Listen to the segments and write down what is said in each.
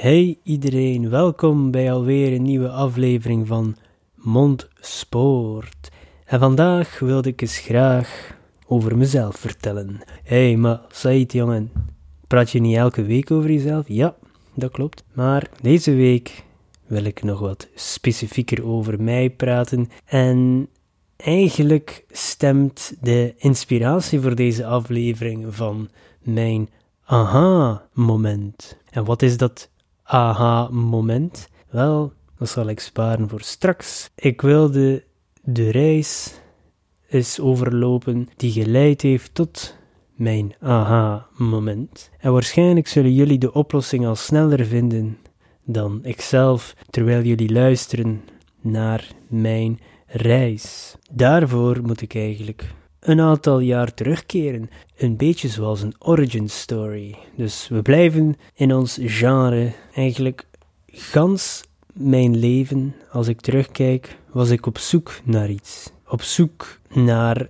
Hey iedereen, welkom bij alweer een nieuwe aflevering van Mondspoort. En vandaag wilde ik eens graag over mezelf vertellen. Hey, maar Said jongen, praat je niet elke week over jezelf? Ja, dat klopt. Maar deze week wil ik nog wat specifieker over mij praten. En eigenlijk stemt de inspiratie voor deze aflevering van mijn aha-moment. En wat is dat aha-moment? Wel, dat zal ik sparen voor straks. Ik wilde de reis eens overlopen die geleid heeft tot mijn aha-moment. En waarschijnlijk zullen jullie de oplossing al sneller vinden dan ikzelf terwijl jullie luisteren naar mijn reis. Daarvoor moet ik eigenlijk een aantal jaar terugkeren. Een beetje zoals een origin story. Dus we blijven in ons genre. Eigenlijk gans mijn leven, als ik terugkijk, was ik op zoek naar iets. Op zoek naar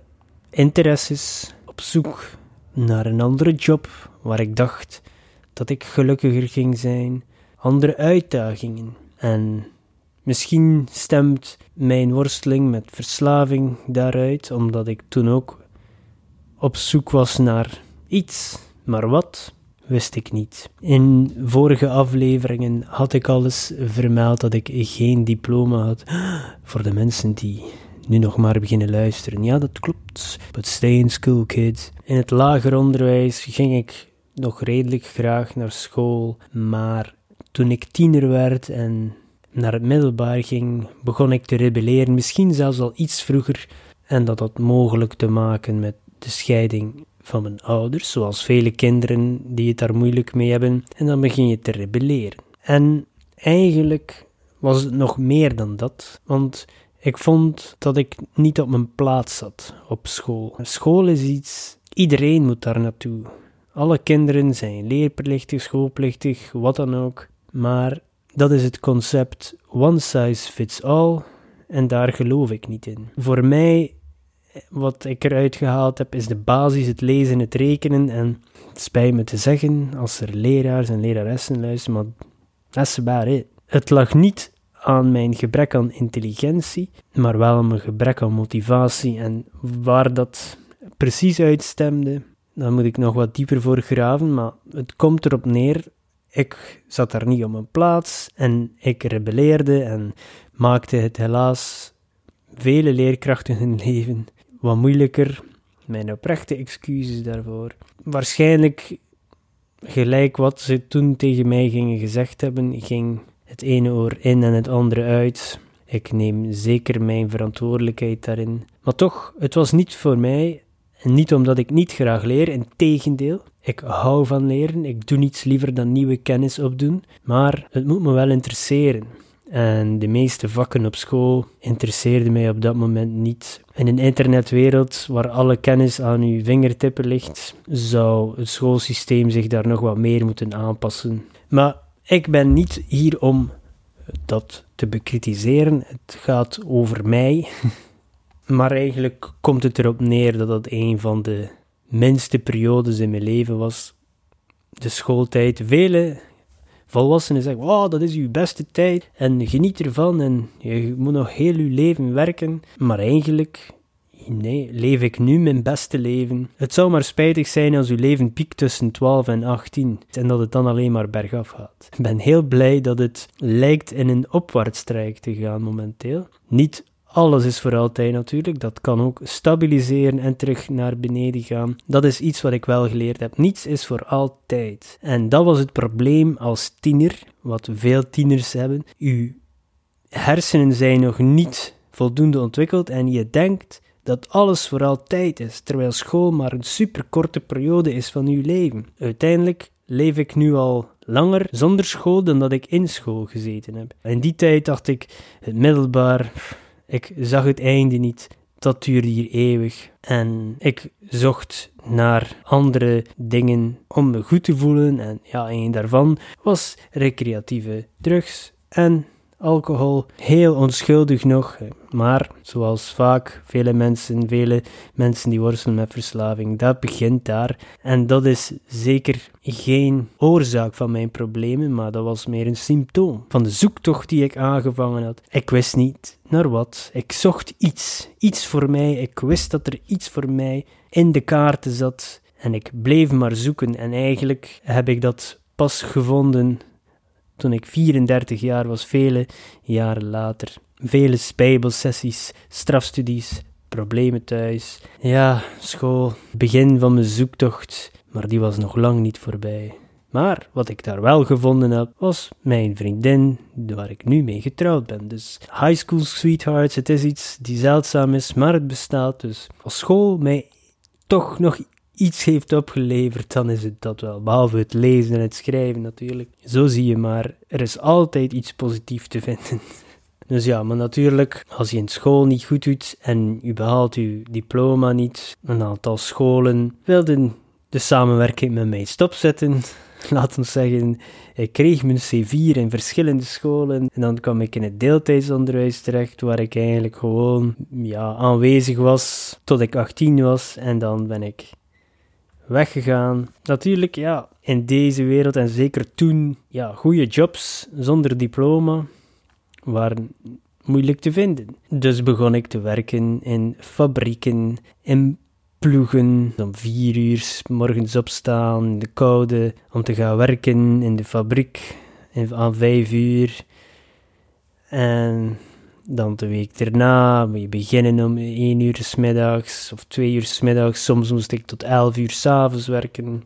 interesses, op zoek naar een andere job waar ik dacht dat ik gelukkiger ging zijn, andere uitdagingen. En Misschien stemt mijn worsteling met verslaving daaruit, omdat ik toen ook op zoek was naar iets, maar wat wist ik niet. In vorige afleveringen had ik alles vermeld dat ik geen diploma had. Voor de mensen die nu nog maar beginnen luisteren. Ja, dat klopt. But stay in school, kids. In het lager onderwijs ging ik nog redelijk graag naar school, maar toen ik tiener werd en naar het middelbaar ging, begon ik te rebelleren, misschien zelfs al iets vroeger. En dat had mogelijk te maken met de scheiding van mijn ouders, zoals vele kinderen die het daar moeilijk mee hebben. En dan begin je te rebelleren. En eigenlijk was het nog meer dan dat, want ik vond dat ik niet op mijn plaats zat op school. School is iets, iedereen moet daar naartoe. Alle kinderen zijn leerplichtig, schoolplichtig, wat dan ook. Maar dat is het concept one size fits all en daar geloof ik niet in. Voor mij, wat ik eruit gehaald heb, is de basis, het lezen, het rekenen. En het spijt me te zeggen, als er leraars en leraressen luisteren, maar is about it. Het lag niet aan mijn gebrek aan intelligentie, maar wel aan mijn gebrek aan motivatie. En waar dat precies uitstemde, dan moet ik nog wat dieper voor graven, maar het komt erop neer ik zat daar niet op mijn plaats en ik rebelleerde en maakte het helaas vele leerkrachten hun leven wat moeilijker. Mijn oprechte excuses daarvoor. Waarschijnlijk, gelijk wat ze toen tegen mij gingen gezegd hebben, ging het ene oor in en het andere uit. Ik neem zeker mijn verantwoordelijkheid daarin. Maar toch, het was niet voor mij en niet omdat ik niet graag leer, in tegendeel. Ik hou van leren, ik doe niets liever dan nieuwe kennis opdoen, maar het moet me wel interesseren. En de meeste vakken op school interesseerden mij op dat moment niet. In een internetwereld waar alle kennis aan uw vingertippen ligt, zou het schoolsysteem zich daar nog wat meer moeten aanpassen. Maar ik ben niet hier om dat te bekritiseren. Het gaat over mij. Maar eigenlijk komt het erop neer dat dat een van de minste periodes in mijn leven was. De schooltijd. Vele volwassenen zeggen: Wow, dat is uw beste tijd en geniet ervan en je moet nog heel uw leven werken. Maar eigenlijk, nee, leef ik nu mijn beste leven. Het zou maar spijtig zijn als uw leven piekt tussen 12 en 18 en dat het dan alleen maar bergaf gaat. Ik ben heel blij dat het lijkt in een opwaartstrijk te gaan momenteel. Niet alles is voor altijd natuurlijk. Dat kan ook stabiliseren en terug naar beneden gaan. Dat is iets wat ik wel geleerd heb. Niets is voor altijd. En dat was het probleem als tiener, wat veel tieners hebben. Uw hersenen zijn nog niet voldoende ontwikkeld en je denkt dat alles voor altijd is, terwijl school maar een superkorte periode is van uw leven. Uiteindelijk leef ik nu al langer zonder school dan dat ik in school gezeten heb. In die tijd dacht ik, het middelbaar, ik zag het einde niet. Dat duurde hier eeuwig. En ik zocht naar andere dingen om me goed te voelen. En ja, een daarvan was recreatieve drugs en alcohol. Heel onschuldig nog, maar zoals vaak vele mensen, vele mensen die worstelen met verslaving, dat begint daar. En dat is zeker geen oorzaak van mijn problemen, maar dat was meer een symptoom van de zoektocht die ik aangevangen had. Ik wist niet naar wat. Ik zocht iets, iets voor mij. Ik wist dat er iets voor mij in de kaarten zat. En ik bleef maar zoeken. En eigenlijk heb ik dat pas gevonden toen ik 34 jaar was, vele jaren later. Vele bijbelsessies, strafstudies, problemen thuis. Ja, school, begin van mijn zoektocht, maar die was nog lang niet voorbij. Maar wat ik daar wel gevonden heb, was mijn vriendin, waar ik nu mee getrouwd ben. Dus high school sweethearts, het is iets die zeldzaam is, maar het bestaat. Dus als school mij toch nog iets heeft opgeleverd, dan is het dat wel. Behalve het lezen en het schrijven natuurlijk. Zo zie je maar, er is altijd iets positiefs te vinden. Dus ja, maar natuurlijk, als je in school niet goed doet en je behaalt je diploma niet, een aantal scholen wilden de samenwerking met mij stopzetten. Laat ons zeggen, ik kreeg mijn C4 in verschillende scholen en dan kwam ik in het deeltijdsonderwijs terecht, waar ik eigenlijk gewoon ja, aanwezig was tot ik 18 was en dan ben ik weggegaan. Natuurlijk, ja, in deze wereld en zeker toen, ja, goede jobs zonder diploma waren moeilijk te vinden. Dus begon ik te werken in fabrieken, in ploegen, om vier uur morgens opstaan in de koude, om te gaan werken in de fabriek aan vijf uur. En dan de week daarna moet je beginnen om 1 uur s middags of 2 uur s middags. Soms moest ik tot 11 uur s'avonds werken.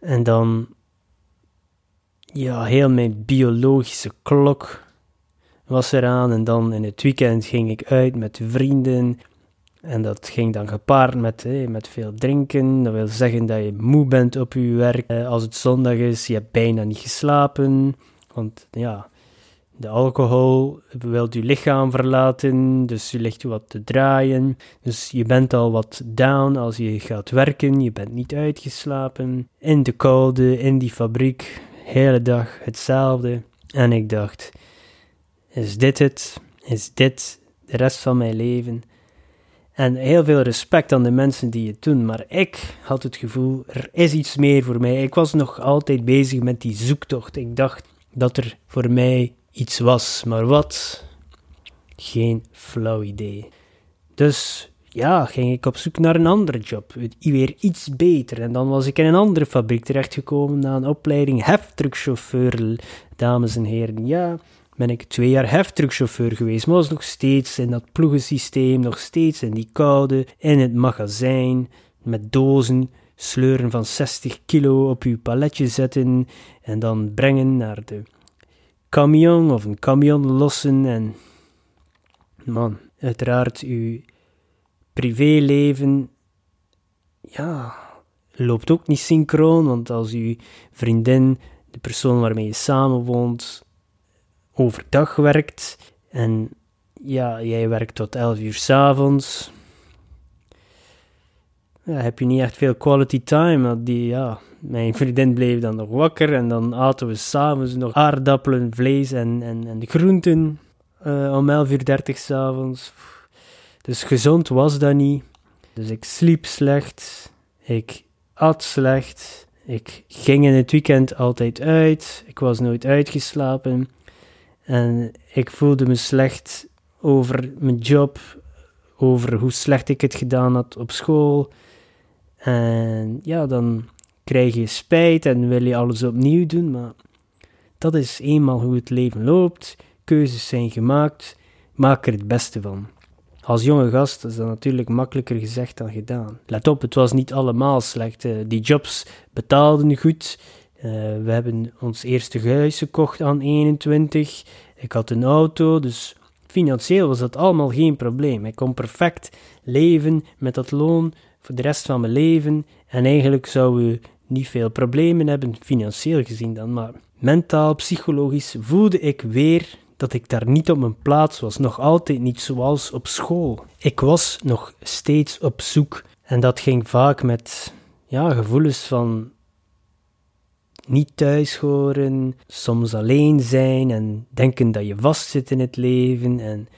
En dan, ja, heel mijn biologische klok was eraan. En dan in het weekend ging ik uit met vrienden. En dat ging dan gepaard met, met veel drinken. Dat wil zeggen dat je moe bent op je werk. Eh, als het zondag is, je hebt bijna niet geslapen. Want ja, de alcohol wil je lichaam verlaten, dus je ligt wat te draaien. Dus je bent al wat down als je gaat werken, je bent niet uitgeslapen. In de koude, in die fabriek, hele dag hetzelfde. En ik dacht, is dit het? Is dit de rest van mijn leven? En heel veel respect aan de mensen die het doen, maar ik had het gevoel, er is iets meer voor mij. Ik was nog altijd bezig met die zoektocht. Ik dacht dat er voor mij iets was, maar wat? Geen flauw idee. Dus ja, ging ik op zoek naar een andere job, weer iets beter. En dan was ik in een andere fabriek terechtgekomen na een opleiding heftruckchauffeur, dames en heren. Ja, ben ik twee jaar heftruckchauffeur geweest, maar was nog steeds in dat ploegensysteem, nog steeds in die koude, in het magazijn, met dozen, sleuren van 60 kilo op uw paletje zetten en dan brengen naar de camion of een camion lossen en man, uiteraard uw privéleven ja, loopt ook niet synchroon, want als uw vriendin, de persoon waarmee je samenwoont, overdag werkt en ja, jij werkt tot 11 uur s'avonds, ja, heb je niet echt veel quality time. Die, ja, mijn vriendin bleef dan nog wakker en dan aten we s'avonds nog aardappelen, vlees en, en, en groenten uh, om 11 uur 30 s'avonds. Dus gezond was dat niet. Dus ik sliep slecht, ik at slecht, ik ging in het weekend altijd uit, ik was nooit uitgeslapen en ik voelde me slecht over mijn job, over hoe slecht ik het gedaan had op school. En ja, dan krijg je spijt en wil je alles opnieuw doen, maar dat is eenmaal hoe het leven loopt. Keuzes zijn gemaakt, maak er het beste van. Als jonge gast is dat natuurlijk makkelijker gezegd dan gedaan. Let op, het was niet allemaal slecht. Eh, die jobs betaalden goed. Uh, we hebben ons eerste huis gekocht aan 21. Ik had een auto, dus financieel was dat allemaal geen probleem. Ik kon perfect leven met dat loon voor de rest van mijn leven. En eigenlijk zouden we niet veel problemen hebben, financieel gezien dan. Maar mentaal, psychologisch voelde ik weer dat ik daar niet op mijn plaats was, nog altijd niet zoals op school. Ik was nog steeds op zoek en dat ging vaak met ja, gevoelens van niet thuis horen, soms alleen zijn en denken dat je vastzit in het leven en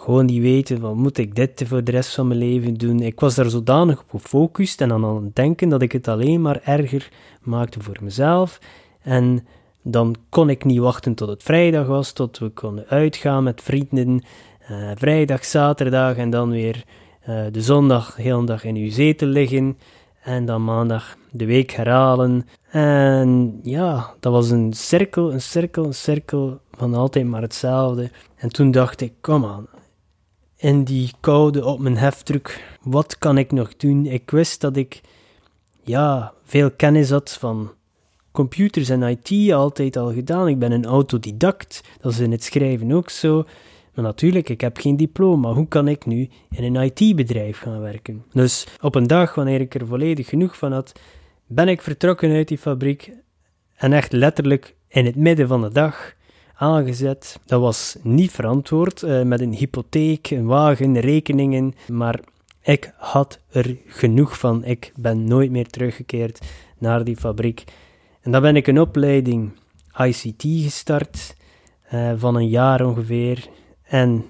gewoon niet weten van moet ik dit voor de rest van mijn leven doen. Ik was daar zodanig op gefocust en aan het denken dat ik het alleen maar erger maakte voor mezelf en dan kon ik niet wachten tot het vrijdag was, tot we konden uitgaan met vrienden. Uh, vrijdag, zaterdag en dan weer uh, de zondag heel dag in uw zetel liggen. En dan maandag de week herhalen. En ja, dat was een cirkel, een cirkel, een cirkel van altijd maar hetzelfde. En toen dacht ik, kom aan, in die koude op mijn heftruck, wat kan ik nog doen? Ik wist dat ik ja, veel kennis had van computers en IT altijd al gedaan. Ik ben een autodidact, dat is in het schrijven ook zo. Maar natuurlijk, ik heb geen diploma. Hoe kan ik nu in een IT-bedrijf gaan werken? Dus op een dag, wanneer ik er volledig genoeg van had, ben ik vertrokken uit die fabriek en echt letterlijk in het midden van de dag aangezet. Dat was niet verantwoord uh, met een hypotheek, een wagen, rekeningen, maar ik had er genoeg van. Ik ben nooit meer teruggekeerd naar die fabriek. En dan ben ik een opleiding ICT gestart, uh, van een jaar ongeveer. En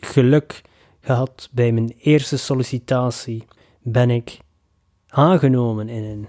geluk gehad bij mijn eerste sollicitatie ben ik aangenomen in een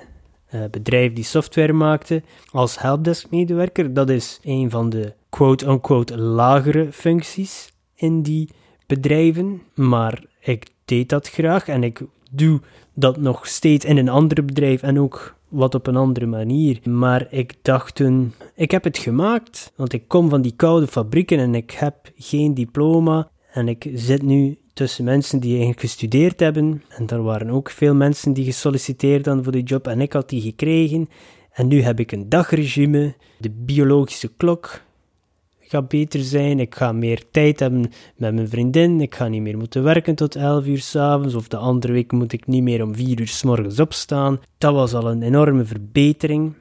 uh, bedrijf die software maakte als helpdesk-medewerker. Dat is een van de quote-unquote lagere functies in die bedrijven, maar ik deed dat graag en ik doe dat nog steeds in een ander bedrijf en ook wat op een andere manier. Maar ik dacht toen, ik heb het gemaakt, want ik kom van die koude fabrieken en ik heb geen diploma. En ik zit nu tussen mensen die eigenlijk gestudeerd hebben. En er waren ook veel mensen die gesolliciteerd hadden voor die job en ik had die gekregen. En nu heb ik een dagregime, de biologische klok, ga beter zijn, ik ga meer tijd hebben met mijn vriendin, ik ga niet meer moeten werken tot 11 uur s'avonds, of de andere week moet ik niet meer om 4 uur s morgens opstaan. Dat was al een enorme verbetering,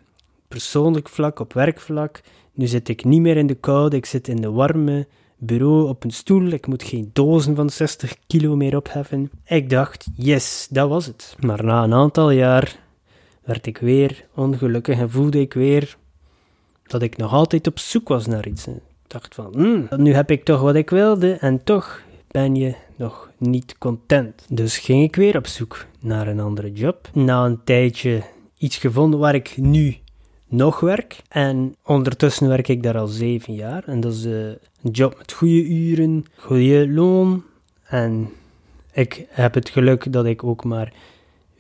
persoonlijk vlak, op werkvlak. Nu zit ik niet meer in de koude, ik zit in de warme bureau op een stoel, ik moet geen dozen van 60 kilo meer opheffen. Ik dacht, yes, dat was het. Maar na een aantal jaar werd ik weer ongelukkig en voelde ik weer dat ik nog altijd op zoek was naar iets dacht van, hmm, nu heb ik toch wat ik wilde en toch ben je nog niet content. Dus ging ik weer op zoek naar een andere job. Na een tijdje iets gevonden waar ik nu nog werk. En ondertussen werk ik daar al zeven jaar. En dat is eh, een job met goede uren, goede loon. En ik heb het geluk dat ik ook maar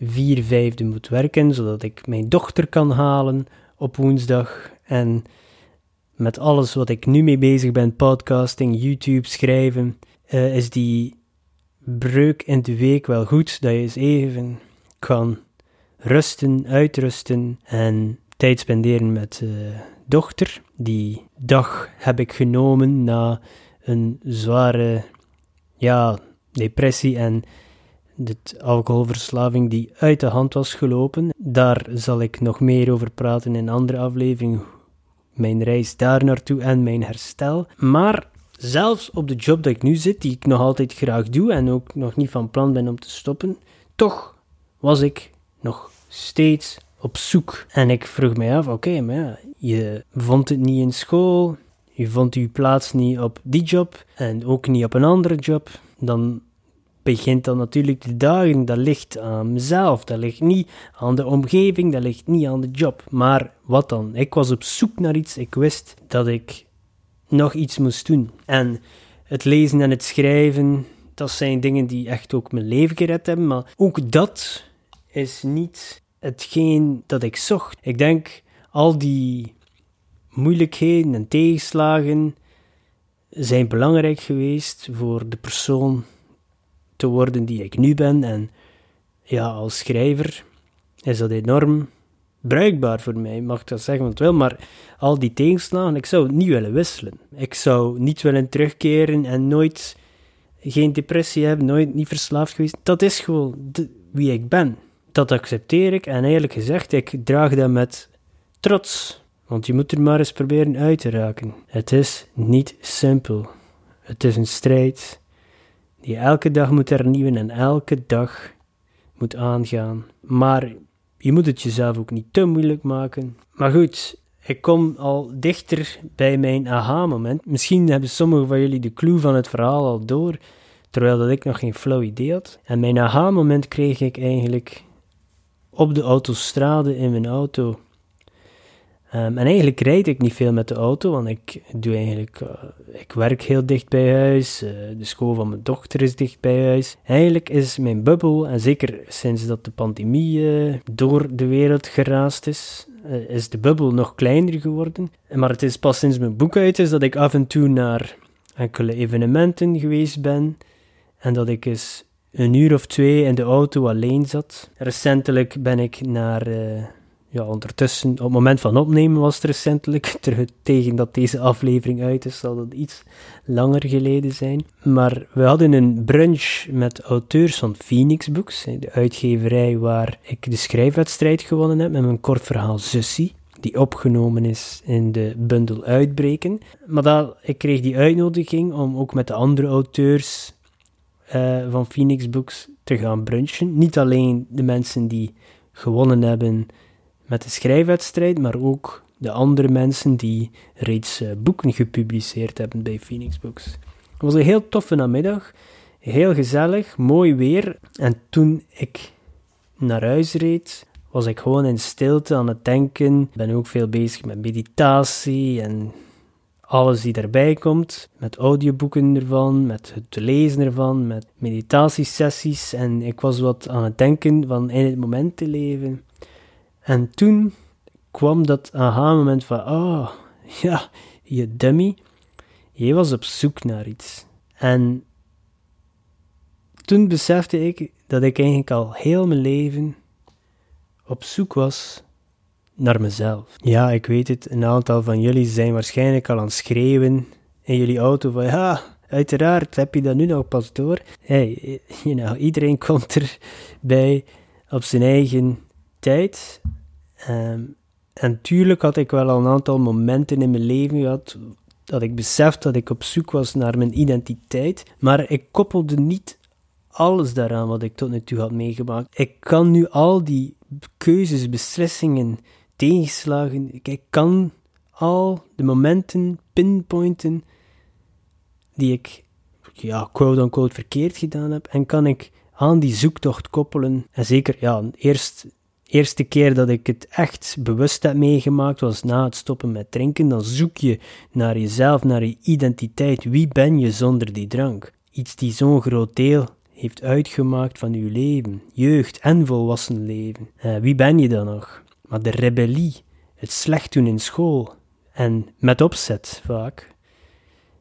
vier vijfde moet werken, zodat ik mijn dochter kan halen op woensdag. En met alles wat ik nu mee bezig ben, podcasting, YouTube, schrijven, uh, is die breuk in de week wel goed, dat je eens even kan rusten, uitrusten en tijd spenderen met uh, dochter. Die dag heb ik genomen na een zware ja, depressie en de alcoholverslaving die uit de hand was gelopen. Daar zal ik nog meer over praten in een andere aflevering, mijn reis daar naartoe en mijn herstel. Maar zelfs op de job dat ik nu zit, die ik nog altijd graag doe en ook nog niet van plan ben om te stoppen, toch was ik nog steeds op zoek. En ik vroeg mij af, oké, maar ja, je vond het niet in school, je vond je plaats niet op die job en ook niet op een andere job, dan begint dan natuurlijk de dagen. Dat ligt aan mezelf, dat ligt niet aan de omgeving, dat ligt niet aan de job. Maar wat dan? Ik was op zoek naar iets, ik wist dat ik nog iets moest doen. En het lezen en het schrijven, dat zijn dingen die echt ook mijn leven gered hebben. Maar ook dat is niet hetgeen dat ik zocht. Ik denk al die moeilijkheden en tegenslagen zijn belangrijk geweest voor de persoon te worden die ik nu ben. En ja, als schrijver is dat enorm bruikbaar voor mij, mag ik dat zeggen wat wel, maar al die tegenslagen, ik zou het niet willen wisselen. Ik zou niet willen terugkeren en nooit geen depressie hebben, nooit niet verslaafd geweest. Dat is gewoon wie ik ben. Dat accepteer ik en eigenlijk gezegd, ik draag dat met trots. Want je moet er maar eens proberen uit te raken. Het is niet simpel. Het is een strijd die elke dag moet hernieuwen en elke dag moet aangaan. Maar je moet het jezelf ook niet te moeilijk maken. Maar goed, ik kom al dichter bij mijn aha-moment. Misschien hebben sommigen van jullie de clue van het verhaal al door, terwijl dat ik nog geen flauw idee had. En mijn aha-moment kreeg ik eigenlijk op de autostrade in mijn auto. Ehm, en eigenlijk rijd ik niet veel met de auto, want ik doe eigenlijk, uh, ik werk heel dicht bij huis, uh, de school van mijn dochter is dicht bij huis. Eigenlijk is mijn bubbel, en zeker sinds dat de pandemie uh, door de wereld geraast is, is de bubbel nog kleiner geworden. Maar het is pas sinds mijn boek uit is dat ik af en toe naar enkele evenementen geweest ben en dat ik eens een uur of twee in de auto alleen zat. Recentelijk ben ik naar ja, ondertussen, op het moment van opnemen was het recentelijk, tegen dat deze aflevering uit is, zal dat iets langer geleden zijn. Maar we hadden een brunch met auteurs van Phoenix Books, de uitgeverij waar ik de schrijfwedstrijd gewonnen heb met mijn kort verhaal Zussie die opgenomen is in de bundel Uitbreken. Maar dat, ik kreeg die uitnodiging om ook met de andere auteurs uh, van Phoenix Books te gaan brunchen. Niet alleen de mensen die gewonnen hebben met de schrijfwedstrijd, maar ook de andere mensen die reeds uh, boeken gepubliceerd hebben bij Phoenix Books. Het was een heel toffe namiddag, heel gezellig, mooi weer. En toen ik naar huis reed, was ik gewoon in stilte aan het denken. Ik ben ook veel bezig met meditatie en alles die daarbij komt, met audioboeken ervan, met het lezen ervan, met meditatiesessies. En ik was wat aan het denken van in het moment te leven. En toen kwam dat aha-moment van, oh, ja, je dummy, je was op zoek naar iets. En toen besefte ik dat ik eigenlijk al heel mijn leven op zoek was naar mezelf. Ja, ik weet het, een aantal van jullie zijn waarschijnlijk al aan het schreeuwen in jullie auto van, ja, uiteraard heb je dat nu nog pas door. Hey, you know, iedereen komt erbij op zijn eigen tijd. Um, en tuurlijk had ik wel al een aantal momenten in mijn leven gehad dat ik besefte dat ik op zoek was naar mijn identiteit, maar ik koppelde niet alles daaraan wat ik tot nu toe had meegemaakt. Ik kan nu al die keuzes, beslissingen, tegenslagen, ik kan al de momenten pinpointen die ik, ja, quote-unquote verkeerd gedaan heb, en kan ik aan die zoektocht koppelen. En zeker, ja, eerst eerste keer dat ik het echt bewust heb meegemaakt was na het stoppen met drinken. Dan zoek je naar jezelf, naar je identiteit. Wie ben je zonder die drank? Iets die zo'n groot deel heeft uitgemaakt van je leven, jeugd en volwassen leven. Uh, wie ben je dan nog? Maar de rebellie, het slecht doen in school en met opzet vaak.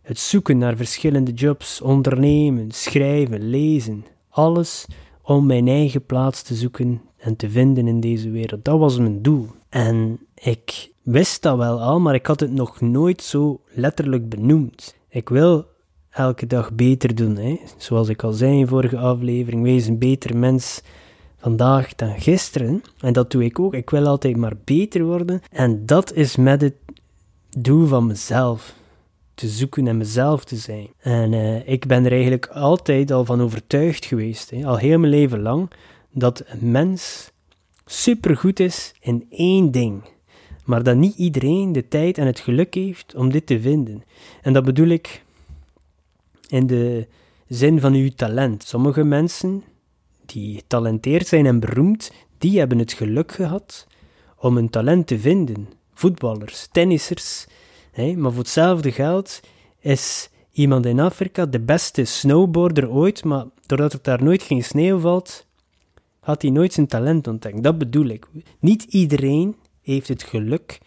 Het zoeken naar verschillende jobs, ondernemen, schrijven, lezen. Alles om mijn eigen plaats te zoeken en te vinden in deze wereld. Dat was mijn doel. En ik wist dat wel al, maar ik had het nog nooit zo letterlijk benoemd. Ik wil elke dag beter doen. Hè? Zoals ik al zei in vorige aflevering, wees een beter mens vandaag dan gisteren. En dat doe ik ook. Ik wil altijd maar beter worden. En dat is met het doel van mezelf te zoeken en mezelf te zijn. En uh, ik ben er eigenlijk altijd al van overtuigd geweest, hè, al heel mijn leven lang, dat een mens supergoed is in één ding. Maar dat niet iedereen de tijd en het geluk heeft om dit te vinden. En dat bedoel ik in de zin van uw talent. Sommige mensen die getalenteerd zijn en beroemd, die hebben het geluk gehad om een talent te vinden. Voetballers, tennissers, maar voor hetzelfde geld is iemand in Afrika de beste snowboarder ooit, maar doordat er daar nooit geen sneeuw valt, had hij nooit zijn talent ontdekt. Dat bedoel ik. Niet iedereen heeft het geluk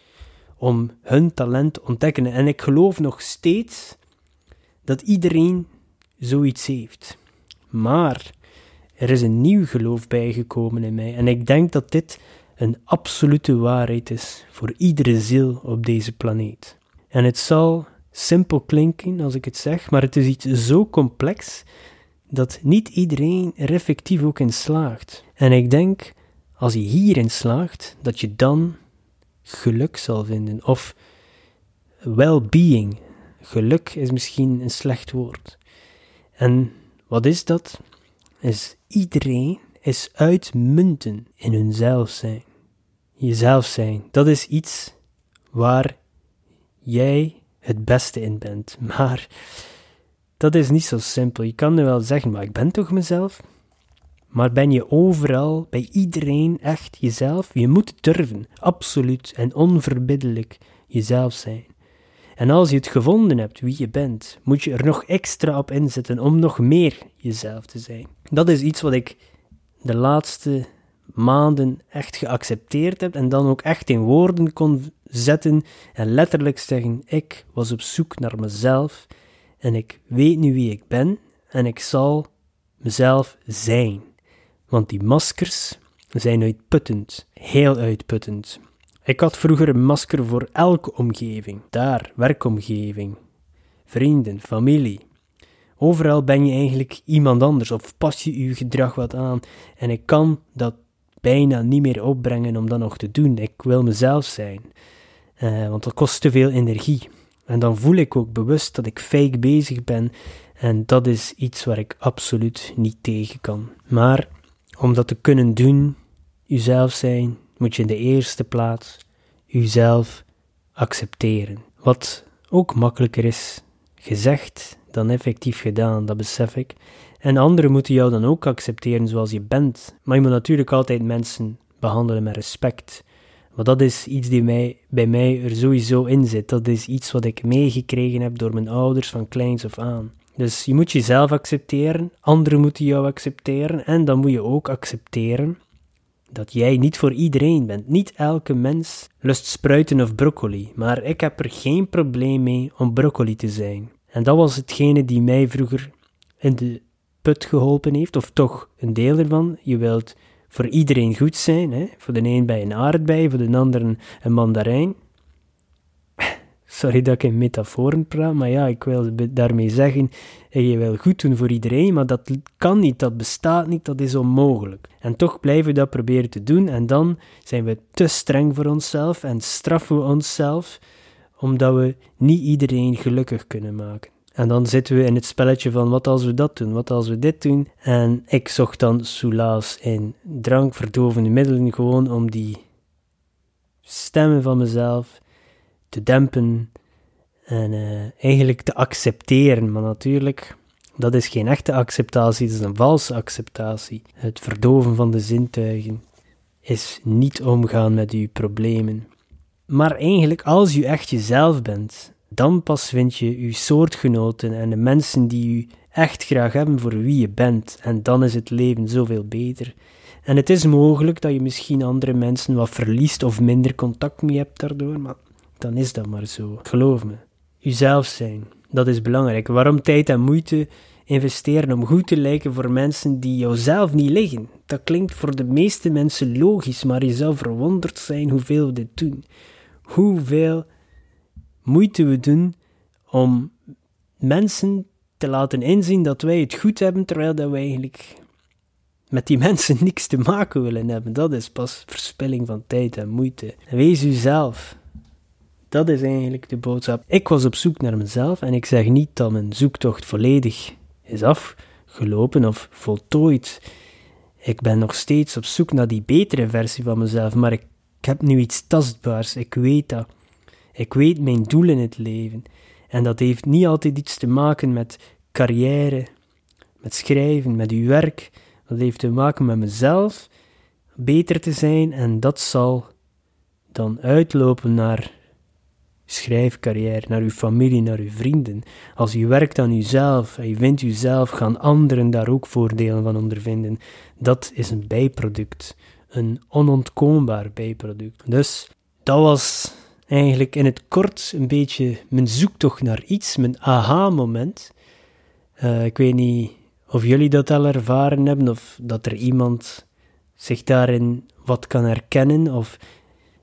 om hun talent te ontdekken. En ik geloof nog steeds dat iedereen zoiets heeft. Maar er is een nieuw geloof bijgekomen in mij en ik denk dat dit een absolute waarheid is voor iedere ziel op deze planeet. En het zal simpel klinken als ik het zeg, maar het is iets zo complex dat niet iedereen er effectief ook in slaagt. En ik denk, als je hierin slaagt, dat je dan geluk zal vinden, of well-being. Geluk is misschien een slecht woord. En wat is dat? Is iedereen is uitmunten in hunzelf zijn. Jezelf zijn, dat is iets waar jij het beste in bent. Maar dat is niet zo simpel. Je kan nu wel zeggen, maar ik ben toch mezelf? Maar ben je overal, bij iedereen echt jezelf? Je moet durven, absoluut en onverbiddelijk jezelf zijn. En als je het gevonden hebt wie je bent, moet je er nog extra op inzetten om nog meer jezelf te zijn. Dat is iets wat ik de laatste maanden echt geaccepteerd heb en dan ook echt in woorden kon zetten en letterlijk zeggen: Ik was op zoek naar mezelf en ik weet nu wie ik ben en ik zal mezelf zijn. Want die maskers zijn uitputtend, heel uitputtend. Ik had vroeger een masker voor elke omgeving. Daar, werkomgeving, vrienden, familie. Overal ben je eigenlijk iemand anders of pas je je gedrag wat aan. En ik kan dat bijna niet meer opbrengen om dat nog te doen. Ik wil mezelf zijn. Uh, want dat kost te veel energie. En dan voel ik ook bewust dat ik fake bezig ben. En dat is iets waar ik absoluut niet tegen kan. Maar om dat te kunnen doen, jezelf zijn, moet je in de eerste plaats jezelf accepteren. Wat ook makkelijker is gezegd dan effectief gedaan, dat besef ik. En anderen moeten jou dan ook accepteren zoals je bent. Maar je moet natuurlijk altijd mensen behandelen met respect. Want dat is iets die mij, bij mij er sowieso in zit. Dat is iets wat ik meegekregen heb door mijn ouders van kleins af aan. Dus je moet jezelf accepteren, anderen moeten jou accepteren en dan moet je ook accepteren dat jij niet voor iedereen bent. Niet elke mens lust spruiten of broccoli, maar ik heb er geen probleem mee om broccoli te zijn. En dat was hetgene die mij vroeger in de put geholpen heeft, of toch een deel ervan. Je wilt voor iedereen goed zijn. Hè? Voor de een bij een aardbei, voor de ander een mandarijn. Sorry dat ik in metaforen praat, maar ja, ik wil daarmee zeggen, je wil goed doen voor iedereen, maar dat kan niet, dat bestaat niet, dat is onmogelijk. En toch blijven we dat proberen te doen en dan zijn we te streng voor onszelf en straffen we onszelf, omdat we niet iedereen gelukkig kunnen maken. En dan zitten we in het spelletje van wat als we dat doen, wat als we dit doen. En ik zocht dan soelaas in drank, verdovende middelen, gewoon om die stemmen van mezelf te dempen en uh, eigenlijk te accepteren. Maar natuurlijk, dat is geen echte acceptatie, dat is een valse acceptatie. Het verdoven van de zintuigen is niet omgaan met uw problemen. Maar eigenlijk, als u echt jezelf bent, dan pas vind je uw soortgenoten en de mensen die u echt graag hebben voor wie je bent. En dan is het leven zoveel beter. En het is mogelijk dat je misschien andere mensen wat verliest of minder contact mee hebt daardoor, maar dan is dat maar zo. Geloof me. Uzelf zijn, dat is belangrijk. Waarom tijd en moeite investeren om goed te lijken voor mensen die jouzelf niet liggen? Dat klinkt voor de meeste mensen logisch, maar je zou verwonderd zijn hoeveel we dit doen. Hoeveel moeite we doen om mensen te laten inzien dat wij het goed hebben, terwijl dat wij eigenlijk met die mensen niks te maken willen hebben. Dat is pas verspilling van tijd en moeite. Wees uzelf. Dat is eigenlijk de boodschap. Ik was op zoek naar mezelf en ik zeg niet dat mijn zoektocht volledig is afgelopen of voltooid. Ik ben nog steeds op zoek naar die betere versie van mezelf, maar ik, ik heb nu iets tastbaars. Ik weet dat. Ik weet mijn doel in het leven. En dat heeft niet altijd iets te maken met carrière, met schrijven, met uw werk. Dat heeft te maken met mezelf beter te zijn en dat zal dan uitlopen naar schrijfcarrière, naar uw familie, naar uw vrienden. Als u werkt aan uzelf en je vindt uzelf, gaan anderen daar ook voordelen van ondervinden. Dat is een bijproduct, een onontkoombaar bijproduct. Dus dat was eigenlijk in het kort een beetje mijn zoektocht naar iets, mijn aha-moment. Uh, ik weet niet of jullie dat al ervaren hebben, of dat er iemand zich daarin wat kan herkennen, of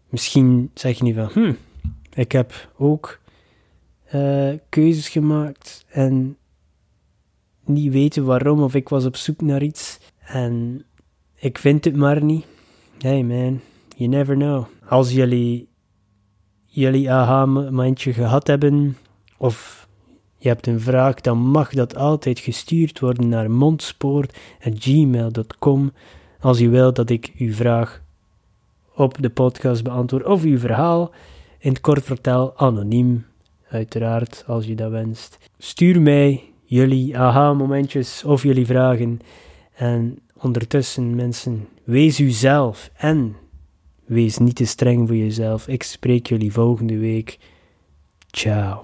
misschien zeg je nu van, hm, ik heb ook uh, keuzes gemaakt en niet weten waarom, of ik was op zoek naar iets en ik vind het maar niet. Hey man, you never know. Als jullie jullie aha-momentje gehad hebben, of je hebt een vraag, dan mag dat altijd gestuurd worden naar mondspoort.gmail.com als u wilt dat ik uw vraag op de podcast beantwoord, of uw verhaal in het kort vertel, anoniem, uiteraard, als je dat wenst. Stuur mij jullie aha-momentjes of jullie vragen. En ondertussen, mensen, wees uzelf en wees niet te streng voor jezelf. Ik spreek jullie volgende week. Ciao.